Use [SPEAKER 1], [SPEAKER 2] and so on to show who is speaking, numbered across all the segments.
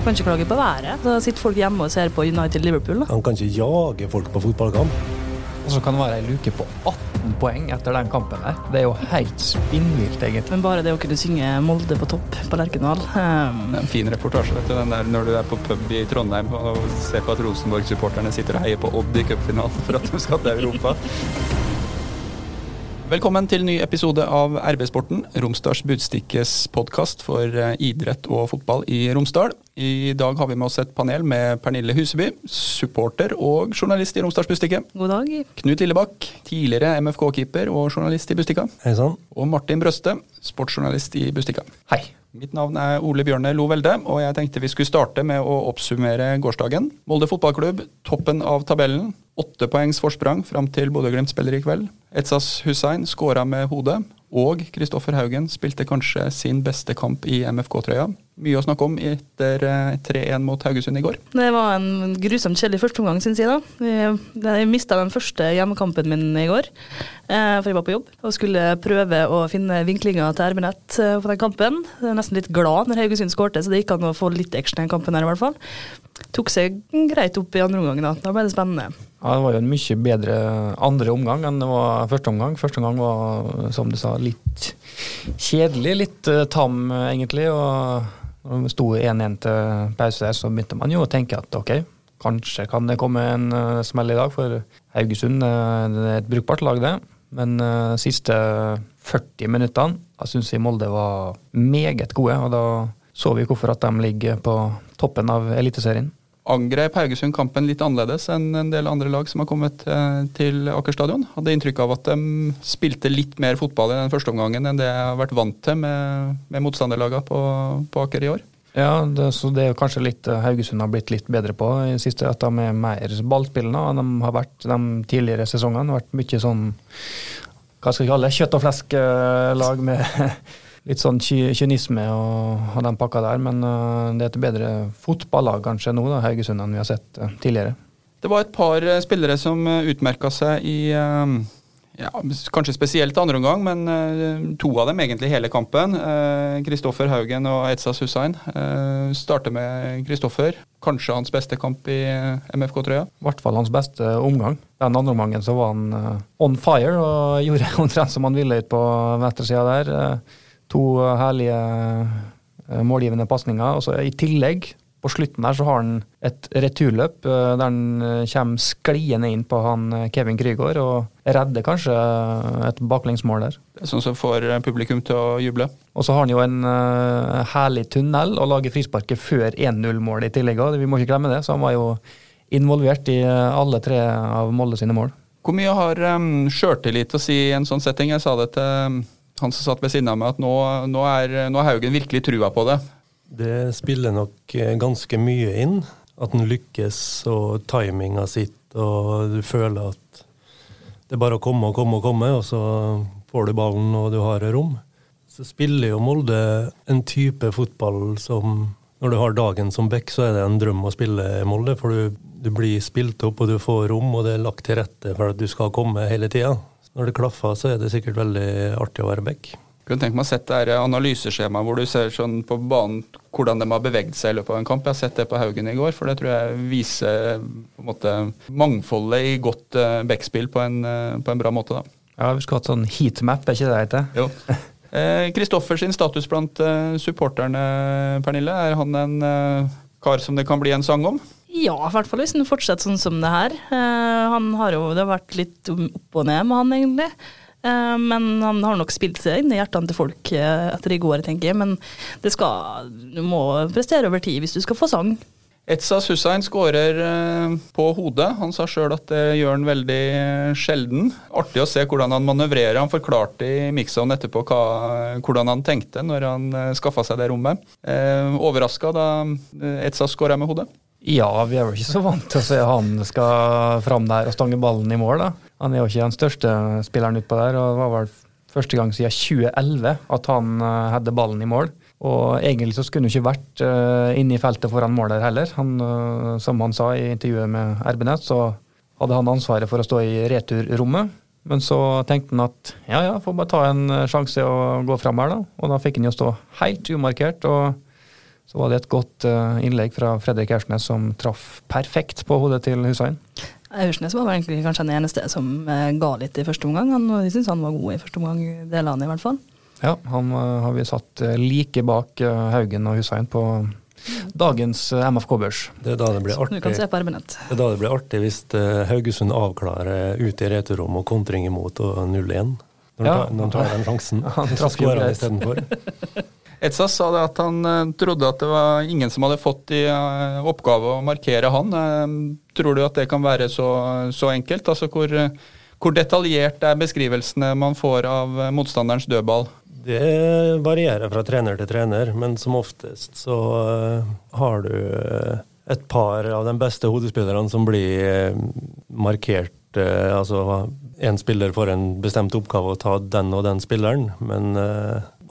[SPEAKER 1] Kan ikke klage på været. Da sitter folk hjemme og ser på United Liverpool.
[SPEAKER 2] Han kan ikke jage folk på fotballkamp.
[SPEAKER 3] Og så kan det være ei luke på 18 poeng etter den kampen der. Det er jo helt spinnvilt, egentlig.
[SPEAKER 1] Men bare det å kunne synge Molde på topp på Lerkendal um,
[SPEAKER 4] Det er en fin reportasje, vet du. Den der når du er på pub i Trondheim og ser på at Rosenborg-supporterne sitter og heier på Odd i cupfinalen for at de skal til Europa. Velkommen til ny episode av RB-sporten, Romsdals Budstikkes podkast for eh, idrett og fotball i Romsdal. I dag har vi med oss et panel med Pernille Huseby, supporter og journalist i Romsdals Budstikke.
[SPEAKER 1] God dag.
[SPEAKER 4] Knut Lillebakk, tidligere MFK-keeper og journalist i Bustikka.
[SPEAKER 2] Hei sann.
[SPEAKER 4] Og Martin Brøste, sportsjournalist i Bustikka.
[SPEAKER 3] Hei.
[SPEAKER 4] Mitt navn er Ole Bjørne Lo Velde, og jeg tenkte vi skulle starte med å oppsummere gårsdagen. Molde fotballklubb, toppen av tabellen. Åtte poengs forsprang fram til Bodø-Glimt spiller i kveld. Etsas Hussein skåra med hodet, og Kristoffer Haugen spilte kanskje sin beste kamp i MFK-trøya. Mye å snakke om etter 3-1 mot Haugesund i går.
[SPEAKER 1] Det var en grusomt kjedelig førsteomgang, syns jeg. da. Jeg mista den første hjemmekampen min i går, eh, for jeg var på jobb og skulle prøve å finne vinklinga til RB-nett eh, på den kampen. Jeg er nesten litt glad når Haugesund skårte, så det gikk an å få litt action i den kampen her i hvert fall. Tok seg greit opp i andre omgang, da. Da ble det spennende.
[SPEAKER 3] Ja, Det var jo en mye bedre andre omgang enn det var første omgang. Første omgang var, som du sa, litt kjedelig. Litt tam, egentlig. og når det sto 1-1 til pause der, så begynte man jo å tenke at ok, kanskje kan det komme en uh, smell i dag. For Haugesund uh, det er et brukbart lag, det. Men uh, siste 40 minuttene da syns jeg Molde var meget gode. Og da så vi hvorfor at de ligger på toppen av Eliteserien
[SPEAKER 4] angrep Haugesund kampen litt annerledes enn en del andre lag som har kommet eh, til Aker stadion. Hadde inntrykk av at de spilte litt mer fotball i den første omgangen enn det jeg har vært vant til med, med motstanderlagene på, på, Aker i år.
[SPEAKER 3] Ja, det, så det er kanskje litt eh, Haugesund har blitt litt bedre på i det siste. At de er mer ballspillende enn de har vært de tidligere sesongene. Vært mye sånn hva skal vi kalle det, kjøtt og flesk-lag eh, med litt sånn kynisme og, og den pakka der. Men uh, det er et bedre fotballag kanskje nå, da, Haugesund, enn vi har sett uh, tidligere.
[SPEAKER 4] Det var et par uh, spillere som utmerka seg i ja, kanskje spesielt andre omgang, men to av dem egentlig hele kampen. Kristoffer Haugen og Etsas Hussein. starter med Kristoffer. Kanskje hans beste kamp i MFK-trøya?
[SPEAKER 3] I hvert fall hans beste omgang. Den andre omgangen så var han on fire og gjorde omtrent som han ville ut på venstresida der. To herlige eh, målgivende pasninger. Og så I tillegg, på slutten der, så har han et returløp eh, der han eh, kommer skliende inn på han Kevin Krygård og redder kanskje et baklengsmål der.
[SPEAKER 4] Er sånn som får publikum til å juble.
[SPEAKER 3] Og så har han jo en herlig tunnel å lage frisparket før 1-0-målet i tillegg. Vi må ikke glemme det. Så han var jo involvert i alle tre av Molde sine mål.
[SPEAKER 4] Hvor mye har um, sjøltillit å si i en sånn setting? Jeg sa det til han som satt ved siden av meg, at nå, nå, er, nå har Haugen virkelig trua på det.
[SPEAKER 2] Det spiller nok eh, ganske mye inn. At han lykkes, og timinga sitt, og du føler at det er bare å komme og komme og komme, og så får du ballen og du har rom. Så spiller jo Molde en type fotball som Når du har dagen som back, så er det en drøm å spille Molde, for du, du blir spilt opp, og du får rom, og det er lagt til rette for at du skal komme hele tida når det klaffer, så er det sikkert veldig artig å være back.
[SPEAKER 4] Kunne tenke meg å sett det analyseskjemaet hvor du ser sånn på banen hvordan de har beveget seg i løpet av en kamp. Jeg har sett det på Haugen i går, for det tror jeg viser på en måte, mangfoldet i godt uh, backspill på en, uh, på en bra måte. da.
[SPEAKER 3] Ja, Vi skulle hatt sånn heatmap, er ikke det det heter?
[SPEAKER 4] Jo. Kristoffer eh, sin status blant supporterne, Pernille, er han en kar som det kan bli en sang om?
[SPEAKER 1] Ja, i hvert fall hvis han fortsetter sånn som det her. Uh, han har jo, Det har vært litt opp og ned med han, egentlig. Uh, men han har nok spilt seg inn i hjertene til folk uh, etter i går, tenker jeg. Men skal, du må prestere over tid hvis du skal få sang.
[SPEAKER 4] Etsas Hussein skårer på hodet. Han sa sjøl at det gjør han veldig sjelden. Artig å se hvordan han manøvrerer. Han forklarte i mixzone etterpå hva, hvordan han tenkte når han skaffa seg det rommet. Eh, Overraska da Etsas skåra med hodet?
[SPEAKER 3] Ja, vi er vel ikke så vant til å se han skal fram der og stange ballen i mål. da. Han er jo ikke den største spilleren utpå der, og det var vel første gang siden 2011 at han uh, hadde ballen i mål. Og egentlig så skulle han ikke vært uh, inne i feltet foran mål der heller. Han, uh, som han sa i intervjuet med RB-nett, så hadde han ansvaret for å stå i returrommet. Men så tenkte han at ja ja, får bare ta en sjanse og gå fram her, da. Og da fikk han jo stå helt umarkert. og Så var det et godt eh, innlegg fra Fredrik Aursnes som traff perfekt på hodet til Hussein.
[SPEAKER 1] Aursnes var vel egentlig kanskje den eneste som eh, ga litt i første omgang. Han, jeg syns han var god i første omgang, delene i hvert fall.
[SPEAKER 3] Ja, han eh, har vi satt like bak Haugen og Hussein på dagens MFK-børs.
[SPEAKER 2] Det er da det blir artig,
[SPEAKER 1] se på ermenett.
[SPEAKER 2] det er da det blir artig hvis Haugesund avklarer ute i returrommet og kontring imot og 0-1. Når han
[SPEAKER 3] Ja.
[SPEAKER 2] tar- når de tar den sjansen.
[SPEAKER 3] Han traff jo
[SPEAKER 2] istedenfor.
[SPEAKER 4] Etsas sa det at han eh, trodde at det var ingen som hadde fått i eh, oppgave å markere han. Eh, tror du at det kan være så, så enkelt? Altså hvor, hvor detaljert er beskrivelsene man får av motstanderens dødball?
[SPEAKER 2] Det varierer fra trener til trener, men som oftest så har du et par av de beste hodespillerne som blir markert. altså en spiller får en bestemt oppgave å ta den og den spilleren, men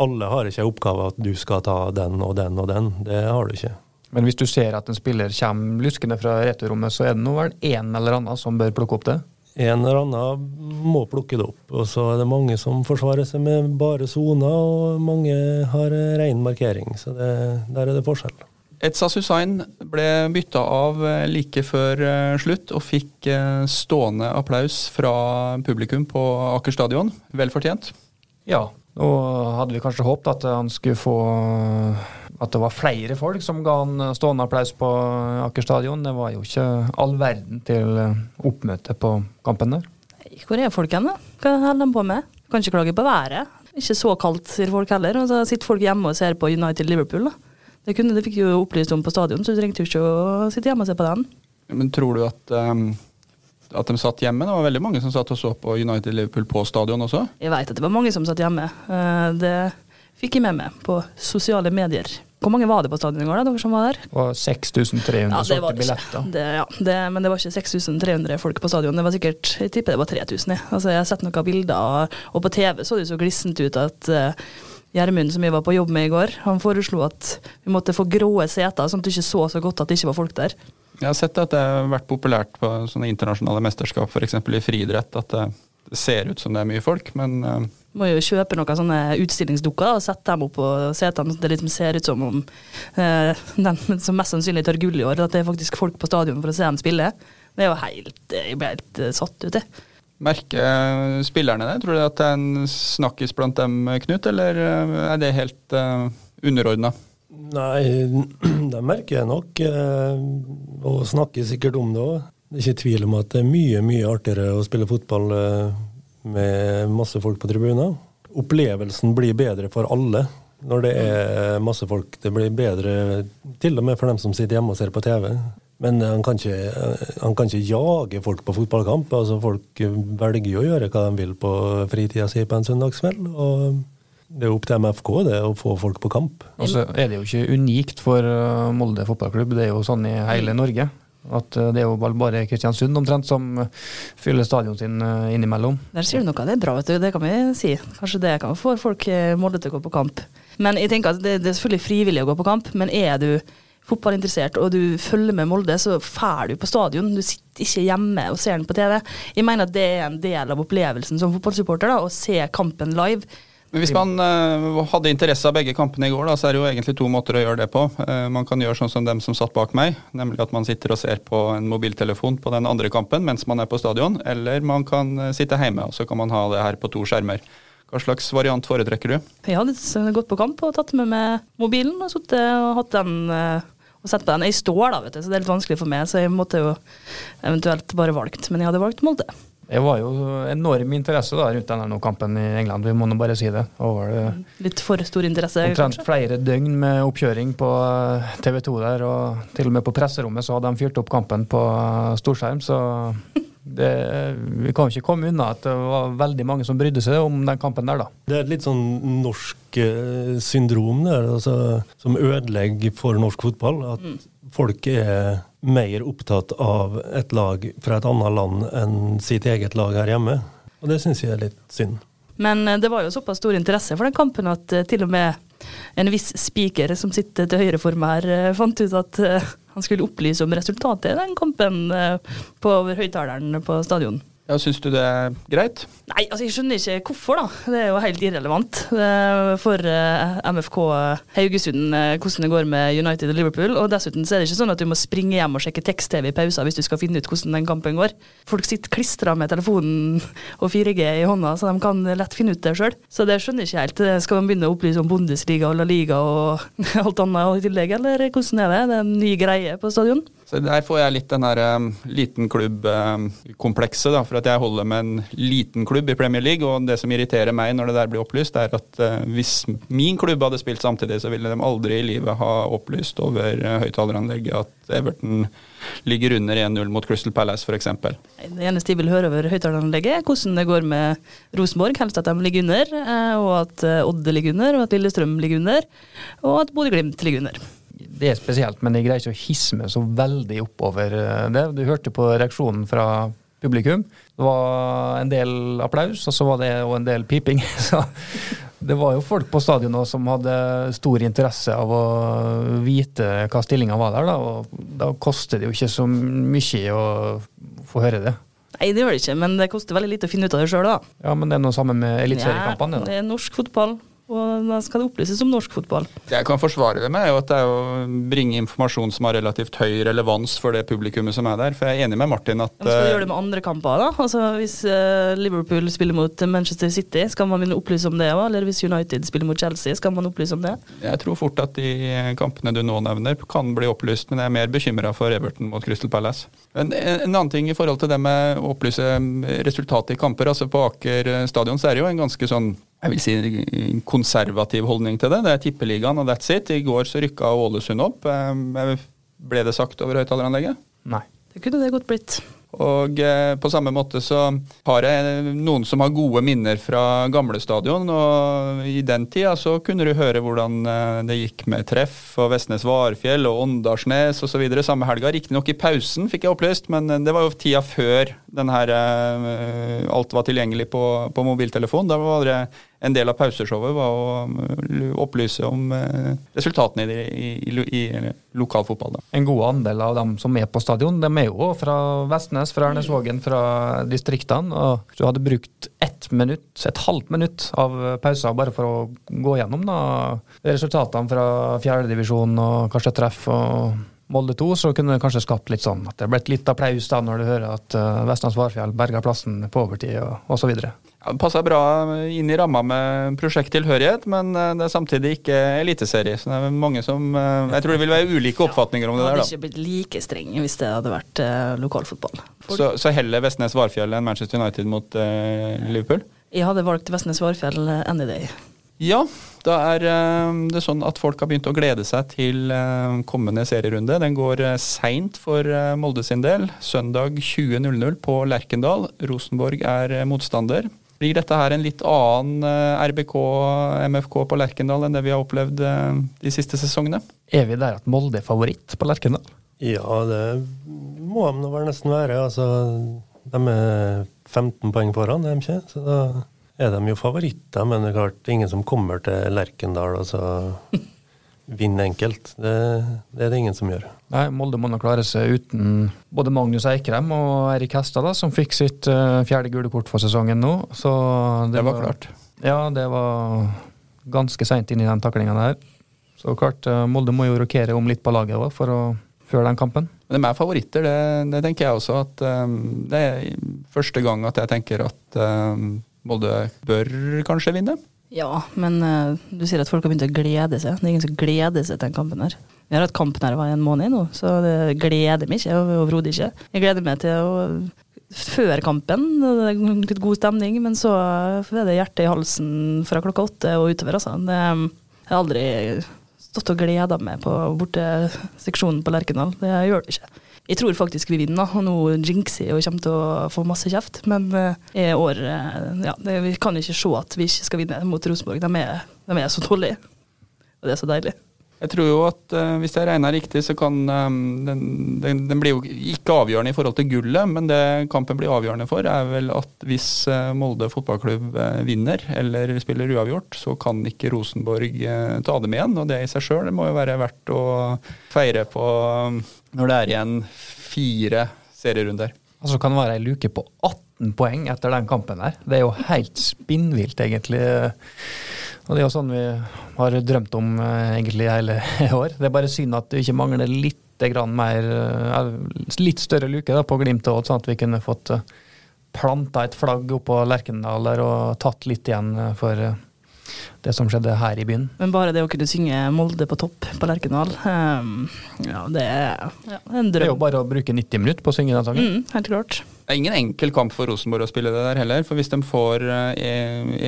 [SPEAKER 2] alle har ikke en oppgave at du skal ta den og den og den. Det har du ikke.
[SPEAKER 3] Men hvis du ser at en spiller kommer luskende fra returrommet, så er det nå vel en eller annen som bør plukke opp det?
[SPEAKER 2] En eller annen må plukke det opp. Og så er det mange som forsvarer seg med bare soner, og mange har ren markering. Så det, der er det forskjell.
[SPEAKER 4] Etsas Hussain ble bytta av eh, like før eh, slutt og fikk eh, stående applaus fra publikum på Aker stadion. Vel fortjent.
[SPEAKER 3] Ja, og hadde vi kanskje håpet at han skulle få At det var flere folk som ga han stående applaus på Aker stadion. Det var jo ikke all verden til oppmøte på kampen der.
[SPEAKER 1] Hvor er folk hen, da? Hva holder de på med? Kan ikke klage på været. Ikke så kaldt, sier folk heller. Og så sitter folk hjemme og ser på United Liverpool, da. Det, kunne, det fikk du jo opplyst om på stadion, så du trengte jo ikke å sitte hjemme og se på den.
[SPEAKER 4] Men tror du at, eh, at de satt hjemme? Det var veldig mange som satt og så på United Liverpool på stadion også.
[SPEAKER 1] Jeg veit at det var mange som satt hjemme. Eh, Det fikk jeg med meg på sosiale medier. Hvor mange var det på stadion i går, da, dere som var der?
[SPEAKER 3] Det var 6300
[SPEAKER 1] Ja, var
[SPEAKER 3] solgte
[SPEAKER 1] det
[SPEAKER 3] billetter.
[SPEAKER 1] Det, ja, det, men det var ikke 6300 folk på stadion. Det var sikkert, Jeg tipper det var 3000. Jeg. Altså, jeg har sett noen bilder, og på TV så det så glissent ut at eh, Gjermund, som jeg var på jobb med i går, han foreslo at vi måtte få grå seter, sånn at du ikke så så godt at det ikke var folk der.
[SPEAKER 4] Jeg har sett at det har vært populært på sånne internasjonale mesterskap, f.eks. i friidrett, at det ser ut som det er mye folk, men eh,
[SPEAKER 1] Må jo kjøpe noen sånne utstillingsdukker og sette dem opp på setene, så det liksom ser ut som om eh, den som mest sannsynlig tar gull i år, at det er faktisk folk på stadion for å se dem spille. Det er jo helt Jeg ble helt eh, satt ut, jeg.
[SPEAKER 4] merker spillerne det? Tror du at det er en snakkis blant dem, Knut, eller eh, er det helt uh, underordna?
[SPEAKER 2] Nei, det merker jeg nok, eh, og snakker sikkert om det òg. Det er ikke tvil om at det er mye, mye artigere å spille fotball eh, med masse folk på tribunen. Opplevelsen blir bedre for alle når det er masse folk. Det blir bedre til og med for dem som sitter hjemme og ser på TV. Men han kan ikke, han kan ikke jage folk på fotballkamp. altså Folk velger jo å gjøre hva de vil på fritida si på en søndagskveld. og det er jo opp til MFK det å få folk på kamp.
[SPEAKER 3] Og så er det jo ikke unikt for uh, Molde fotballklubb, det er jo sånn i hele Norge. At uh, det er jo bare Kristiansund omtrent som fyller stadion sin uh, innimellom.
[SPEAKER 1] Der sier du noe, det er bra, vet du. Det kan vi si. Kanskje det kan få folk Molde til å gå på kamp. Men jeg tenker at det, det er selvfølgelig frivillig å gå på kamp, men er du fotballinteressert og du følger med Molde, så drar du på stadion. Du sitter ikke hjemme og ser den på TV. Jeg mener at det er en del av opplevelsen som fotballsupporter, da, å se kampen live.
[SPEAKER 4] Men Hvis man uh, hadde interesse av begge kampene i går, da, så er det jo egentlig to måter å gjøre det på. Uh, man kan gjøre sånn som dem som satt bak meg, nemlig at man sitter og ser på en mobiltelefon på den andre kampen mens man er på stadion, eller man kan uh, sitte hjemme og så kan man ha det her på to skjermer. Hva slags variant foretrekker du?
[SPEAKER 1] Jeg hadde gått på kamp og tatt med meg mobilen og sittet og hatt den og sett på den. Jeg står da, vet du, så det er litt vanskelig for meg, så jeg måtte jo eventuelt bare valgt. Men jeg hadde valgt Molde.
[SPEAKER 3] Det var jo enorm interesse da rundt denne kampen i England, vi må nå bare si det. Og var det
[SPEAKER 1] Litt for stor interesse,
[SPEAKER 3] omtrent flere døgn med oppkjøring på TV 2 der, og til og med på presserommet så hadde de fyrt opp kampen på eh, storskjerm, så det, vi kan jo ikke komme unna at det var veldig mange som brydde seg om den kampen der, da.
[SPEAKER 2] Det er et litt sånn norsk eh, syndrom der, altså, som ødelegger for norsk fotball. At folk er mer opptatt av et lag fra et annet land enn sitt eget lag her hjemme. Og det syns jeg er litt synd.
[SPEAKER 1] Men eh, det var jo såpass stor interesse for den kampen at eh, til og med en viss spiker som sitter til høyre for meg her, eh, fant ut at han skulle opplyse om resultatet i den kampen på høyttaleren på stadion.
[SPEAKER 4] Ja, Syns du det er greit?
[SPEAKER 1] Nei, altså jeg skjønner ikke hvorfor, da. Det er jo helt irrelevant for uh, MFK Haugesund uh, hvordan det går med United og Liverpool. Og dessuten så er det ikke sånn at du må springe hjem og sjekke tekst-TV i pausa hvis du skal finne ut hvordan den kampen går. Folk sitter klistra med telefonen og 4G i hånda, så de kan lett finne ut det sjøl. Så det skjønner jeg ikke helt. Skal man begynne å opplyse om Bundesliga og La Liga og alt annet i tillegg, eller hvordan er det? Det er en ny greie på stadion?
[SPEAKER 4] Så Der får jeg litt den der um, liten klubb-komplekset. Um, for at jeg holder med en liten klubb i Premier League. Og det som irriterer meg når det der blir opplyst, er at uh, hvis min klubb hadde spilt samtidig, så ville de aldri i livet ha opplyst over uh, høyttaleranlegget at Everton ligger under 1-0 mot Crystal Palace f.eks.
[SPEAKER 1] Det eneste de vil høre over høyttaleranlegget, er hvordan det går med Rosenborg. Helst at de ligger under, uh, og at Odde ligger under, og at Lillestrøm ligger under, og at Bodø-Glimt ligger under
[SPEAKER 3] det er spesielt, men jeg greier ikke å hisse meg så veldig oppover eh, det. Du hørte på reaksjonen fra publikum. Det var en del applaus, og så var det òg en del piping. Så det var jo folk på stadionet som hadde stor interesse av å vite hva stillinga var der, da. Og da koster det jo ikke så mye å få høre det.
[SPEAKER 1] Nei, det gjør det ikke, men det koster veldig lite å finne ut av det sjøl, da.
[SPEAKER 3] Ja, men det er noe sammen med eliteseriekampene?
[SPEAKER 1] Ja, det er norsk fotball. Og da skal det opplyses om norsk fotball.
[SPEAKER 4] Det jeg kan forsvare det med, er jo at det er å bringe informasjon som har relativt høy relevans for det publikummet som er der. For jeg er enig med Martin at
[SPEAKER 1] Men Skal du gjøre det med andre kamper, da? Altså Hvis uh, Liverpool spiller mot Manchester City, skal man opplyse om det òg? Eller hvis United spiller mot Chelsea, skal man opplyse om det?
[SPEAKER 4] Jeg tror fort at de kampene du nå nevner, kan bli opplyst, men jeg er mer bekymra for Everton mot Crystal Palace. En, en, annen ting i forhold til det med å opplyse resultatet i kamper. altså På Aker stadion så er det jo en ganske sånn jeg vil si en konservativ holdning til det. Det er Tippeligaen og that's it. I går så rykka Ålesund opp. Eh, ble det sagt over høyttaleranlegget?
[SPEAKER 3] Nei.
[SPEAKER 1] Det kunne det godt blitt.
[SPEAKER 4] Og eh, på samme måte så har jeg noen som har gode minner fra gamle stadion. Og i den tida så kunne du høre hvordan eh, det gikk med Treff og Vestnes Varfjell og Åndalsnes osv. samme helga. Riktignok i pausen, fikk jeg opplyst, men det var jo tida før den her, eh, alt var tilgjengelig på, på mobiltelefon. Da var det en del av pauseshowet var å um, opplyse om eh, resultatene i, i, i, i lokalfotball.
[SPEAKER 3] En god andel av dem som er på stadion, de er jo fra Vestnes, fra Ernesvågen, fra distriktene. og Du hadde brukt ett minutt, et halvt minutt av pauser bare for å gå gjennom da, resultatene fra fjerdedivisjon og kanskje treff. og Molde 2, så kunne det kanskje skapt litt sånn at det ble litt applaus da når du hører at uh, Vestlands Varfjell berga plassen på overtid og osv.
[SPEAKER 4] Ja, det passer bra inn i ramma med prosjekttilhørighet, men eh, det er samtidig ikke eliteserie. Så det er mange som eh, Jeg tror det vil være ulike oppfatninger om det der.
[SPEAKER 1] Det hadde ikke blitt like streng hvis det hadde vært uh, lokalfotball.
[SPEAKER 4] Så, så, heller Vestnes Varfjell enn Manchester United mot Liverpool?
[SPEAKER 1] Jeg hadde valgt Vestnes Varfjell any day.
[SPEAKER 4] Ja, da er det sånn at folk har begynt å glede seg til kommende serierunde. Den går seint for Molde sin del. Søndag 20.00 på Lerkendal. Rosenborg er motstander. Blir dette her en litt annen eh, RBK, MFK på Lerkendal enn det vi har opplevd eh, de siste sesongene?
[SPEAKER 3] Er vi der at Molde er favoritt på Lerkendal?
[SPEAKER 2] Ja, det må de vel nesten være. Altså, de er 15 poeng foran, er de ikke? Så da er de jo favoritter. Men det er klart, ingen som kommer til Lerkendal og så vinner enkelt. Det, det, er det ingen som gjør.
[SPEAKER 3] Nei, Molde må nok klare seg uten både Magnus Eikrem og Eirik Hestad, som fikk sitt uh, fjerde gule kort for sesongen nå. Så
[SPEAKER 4] det, det var, var, klart.
[SPEAKER 3] Ja, det var ganske seint inn i den taklinga der. Så klart, uh, Molde må jo rokere om litt på laget også, for å før den kampen.
[SPEAKER 4] Men de er favoritter, det, det tenker jeg også. at um, Det er første gang at jeg tenker at um, Molde bør kanskje vinne.
[SPEAKER 1] Ja, men uh, du sier at folk har begynt å glede seg. Det er ingen som gleder seg til den kampen her. Vi har hatt kampen her i en måned nå, så det gleder meg ikke. Overhodet ikke. Jeg gleder meg til å før kampen. Det er litt god stemning, men så er det hjertet i halsen fra klokka åtte og utover. Altså. Det, jeg har aldri stått og gleda meg på borteseksjonen på Lerkendal. Det gjør det ikke. Jeg tror faktisk vi vinner, og nå jinxer jeg og kommer til å få masse kjeft. Men i år uh, ja, det, Vi kan ikke se at vi ikke skal vinne mot Rosenborg. De er, de er så dårlige. Og det er så deilig.
[SPEAKER 4] Jeg tror jo at uh, hvis jeg regner riktig, så kan um, den, den, den, blir jo ikke avgjørende i forhold til gullet, men det kampen blir avgjørende for, er vel at hvis uh, Molde fotballklubb uh, vinner eller spiller uavgjort, så kan ikke Rosenborg ta dem igjen. Og det i seg sjøl må jo være verdt å feire på um, når det er igjen fire serierunder.
[SPEAKER 3] Altså kan det være ei luke på 18 poeng etter den kampen der. Det er jo helt spinnvilt, egentlig. Og det er jo sånn vi har drømt om eh, egentlig hele år. Det er bare synd at det ikke mangler litt grann mer eh, Litt større luke da, på Glimt òg, sånn at vi kunne fått eh, planta et flagg oppå Lerkendal der og tatt litt igjen for det som skjedde her i byen.
[SPEAKER 1] Men bare det å kunne synge Molde på topp på Lerkendal, um, ja, det er ja, en drøm.
[SPEAKER 3] Det er jo bare å bruke 90 minutter på å synge den sangen.
[SPEAKER 1] Mm, helt klart.
[SPEAKER 4] Det er ingen enkel kamp for Rosenborg å spille det der heller. For hvis de får 1-0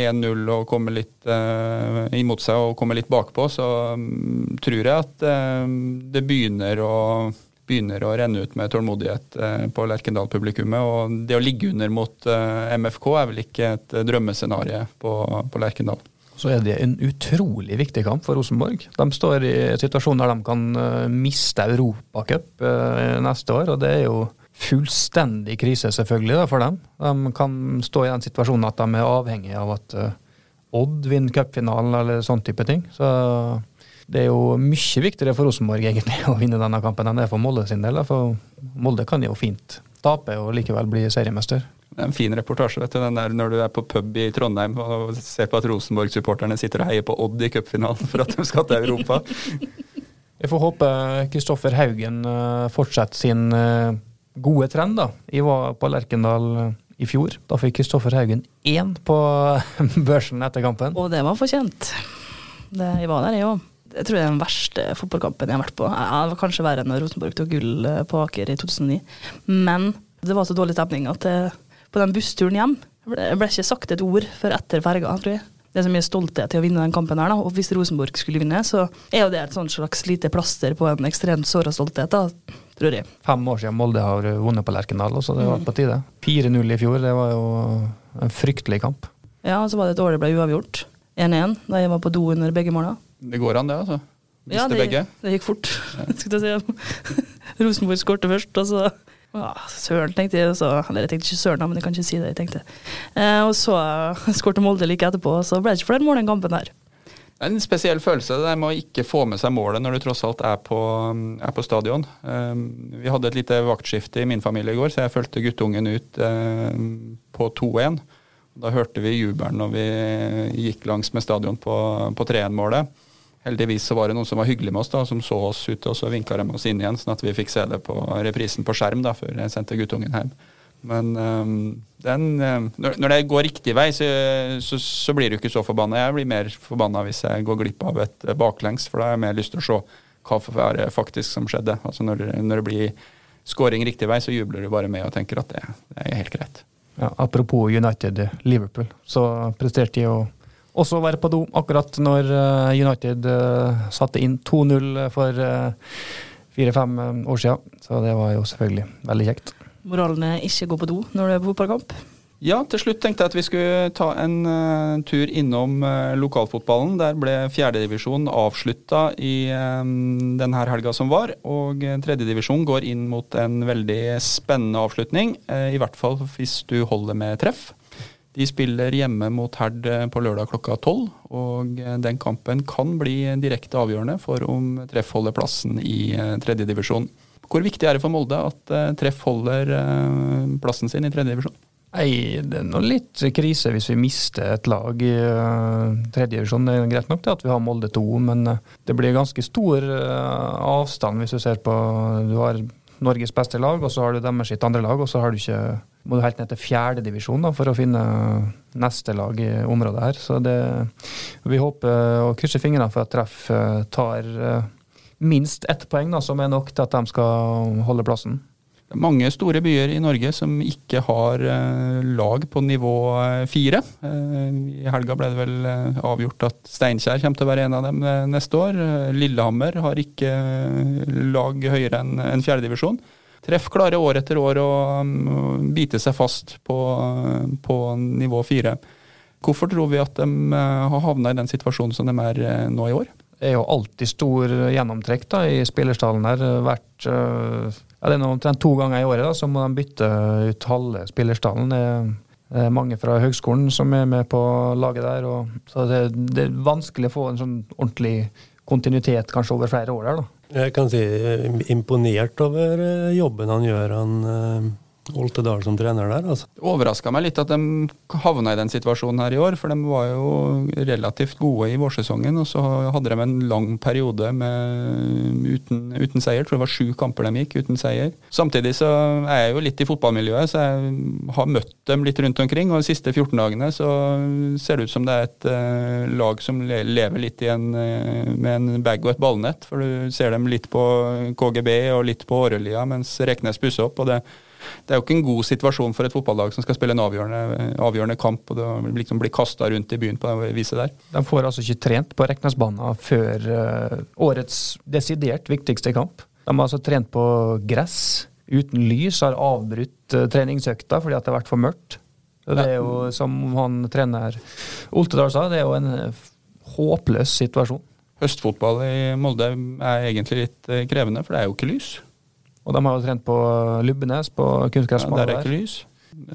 [SPEAKER 4] eh, og kommer litt uh, imot seg og kommer litt bakpå, så um, tror jeg at uh, det begynner å begynner å renne ut med tålmodighet på Lerkendal-publikummet. Og det å ligge under mot MFK er vel ikke et drømmescenario på, på Lerkendal
[SPEAKER 3] så er det en utrolig viktig kamp for Rosenborg. De står i situasjoner der de kan miste Europacup neste år, og det er jo fullstendig krise selvfølgelig da, for dem. De kan stå i den situasjonen at de er avhengig av at eh, Odd vinner cupfinalen eller sånn type ting. Så det er jo mye viktigere for Rosenborg egentlig å vinne denne kampen enn det er for Molde sin del. For Molde kan jo fint tape og likevel bli seriemester.
[SPEAKER 4] Det er en fin reportasje, vet du, den der når du er på pub i Trondheim og ser på at Rosenborg-supporterne sitter og heier på Odd i cupfinalen for at de skal til Europa.
[SPEAKER 3] Jeg får håpe Kristoffer Haugen eh, fortsetter sin eh, gode trend. da. Jeg var på Lerkendal eh, i fjor. Da fikk Kristoffer Haugen én på børsen etter kampen.
[SPEAKER 1] Og det var fortjent. Det, jeg var der, jeg òg. Jeg tror det er den verste fotballkampen jeg har vært på. Det var kanskje verre enn Rosenborg tok gull på Aker i 2009. Men det var så dårlig stemning at det på den bussturen hjem. Det ble ikke sagt et ord før etter ferga, tror jeg. Det er så mye stolthet til å vinne den kampen her, da. Og hvis Rosenborg skulle vinne, så er jo det et slags lite plaster på en ekstremt såra stolthet, da, tror jeg.
[SPEAKER 3] Fem år siden Molde har vunnet på Lerkendal, så det var mm. på tide. 4-0 i fjor, det var jo en fryktelig kamp.
[SPEAKER 1] Ja, og så var det et år det ble uavgjort. 1-1 da jeg var på do under begge måla.
[SPEAKER 4] Det går an, det, altså.
[SPEAKER 1] Visste ja, det, begge. det gikk fort. Ja. Rosenborg skårte først, og så ja, søren, tenkte jeg. Så, eller jeg tenkte ikke søren, men jeg kan ikke si det jeg tenkte. Eh, og så skårte Molde like etterpå, så ble det ikke flere mål den kampen her.
[SPEAKER 4] Er en spesiell følelse det med å ikke få med seg målet når du tross alt er på, er på stadion. Um, vi hadde et lite vaktskifte i min familie i går, så jeg fulgte guttungen ut um, på 2-1. Da hørte vi jubelen når vi gikk langs med stadion på, på 3-1-målet. Heldigvis så var det noen som var hyggelig med oss, da, som så oss ute, og så vinka de oss inn igjen, sånn at vi fikk se det på reprisen på skjerm da, før jeg sendte guttungen hjem. Men um, den, um, når, det går riktig vei, så, så, så, blir du ikke så forbanna. Jeg blir mer forbanna hvis jeg går glipp av et baklengs, for da har jeg mer lyst til å se hva det faktisk som skjedde. Altså når, når det blir scoring riktig vei, så jubler du bare med og tenker at det, det er helt greit.
[SPEAKER 3] Ja, apropos United Liverpool, så presterte de jo også være på do akkurat når eh, United eh, satte inn 2-0 for eh, fire-fem år siden. Så det var jo selvfølgelig veldig kjekt.
[SPEAKER 1] Moralen er ikke gå på do når du er på fotballkamp?
[SPEAKER 4] Ja, til slutt tenkte jeg at vi skulle ta en uh, tur innom uh, lokalfotballen. Der ble fjerdedivisjon avslutta i uh, denne helga som var. Og tredjedivisjon går inn mot en veldig spennende avslutning. Uh, I hvert fall hvis du holder med treff. De spiller hjemme mot Herd eh, på lørdag klokka tolv, og eh, den kampen kan bli direkte avgjørende for om Treff holder plassen i eh, tredjedivisjon. Hvor viktig er det for Molde at Treff holder plassen sin i tredjedivisjon?
[SPEAKER 3] Nei, Det er noe litt krise hvis vi mister et lag i uh, tredjedivisjon. Det er greit nok det at vi har Molde 2, men det blir ganske stor avstand hvis du ser på Du har Norges beste lag, og så har du deres sitt andre lag, og så har du ikke må du helt ned til fjerdedivisjon for å finne neste lag i området her. Så det, vi håper og krysser fingrene for at Treff eh, tar eh, minst ett poeng, da, som er nok til at de skal holde plassen.
[SPEAKER 4] Det er mange store byer i Norge som ikke har eh, lag på nivå fire. I helga ble det vel avgjort at Steinkjer kommer til å være en av dem neste år. Lillehammer har ikke lag høyere enn fjerdedivisjon. Treff klarer år etter år å um, bite seg fast på, på nivå fire. Hvorfor tror vi at de uh, har havna i den situasjonen som de er uh, nå i år?
[SPEAKER 3] Det er jo alltid stor gjennomtrekk da, i spillerstallen her. Hvert, ja, det er omtrent to ganger i året da, så må de bytte ut halve spillerstallen. Det er mange fra høgskolen som er med på laget der. Og, så det, det, er vanskelig å få en sånn ordentlig kontinuitet kanskje over flere år der. da.
[SPEAKER 2] Jeg kan si imponert over eh, jobben han gjør, han Oltedal som trener der, altså.
[SPEAKER 4] Det overraska meg litt at de havna i den situasjonen her i år, for de var jo relativt gode i vårsesongen. Og så hadde de en lang periode med, uten, uten, seier. Tror det var sju kamper de gikk uten seier. Samtidig så er jeg jo litt i fotballmiljøet, så jeg har møtt dem litt rundt omkring. Og de siste 14 dagene så ser det ut som det er et uh, lag som lever litt en, uh, med en bag og et ballnett. For du ser dem litt på KGB og litt på Årelia mens Reknes pusser opp. og det det er jo ikke en god situasjon for et fotballag som skal spille en avgjørende, avgjørende kamp og det liksom bli kasta rundt i byen på det viset der.
[SPEAKER 3] De får altså ikke trent på Reknesbanen før uh, årets desidert viktigste kamp. De har altså trent på gress uten lys, har avbrutt uh, treningsøkta fordi det har vært for mørkt. Det er jo, som han trener Oltedal sa, det er jo en håpløs situasjon.
[SPEAKER 4] Høstfotball i Molde er egentlig litt eh, krevende, for det er jo ikke lys.
[SPEAKER 3] Og de har jo trent på Lubbenes, på kunstgressbanen.
[SPEAKER 4] Ja, der er ikke lys.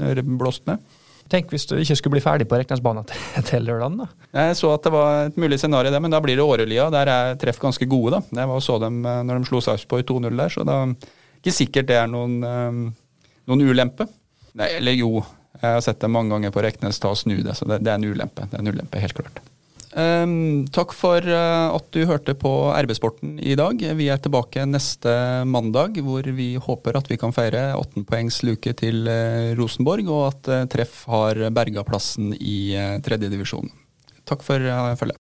[SPEAKER 4] Er blåst ned.
[SPEAKER 3] Tenk hvis du ikke skulle bli ferdig på Reknesbanen til lørdag, da.
[SPEAKER 4] Jeg så at det var et mulig scenario, der, men da blir det Årelia. Der er treff ganske gode, da. Jeg var så dem eh, når de slo Sarpsborg 2-0 der, så da ikke sikkert det er noen, um, noen ulempe. Nei, eller jo, jeg har sett det mange ganger på Reknes ta og snu det, så det, det er en ulempe. Det er en ulempe, helt klart. Um, takk for uh, at du hørte på RB-sporten i dag. Vi er tilbake neste mandag, hvor vi håper at vi kan feire 18 luke til uh, Rosenborg, og at uh, Treff har berga plassen i tredjedivisjon. Takk for følget.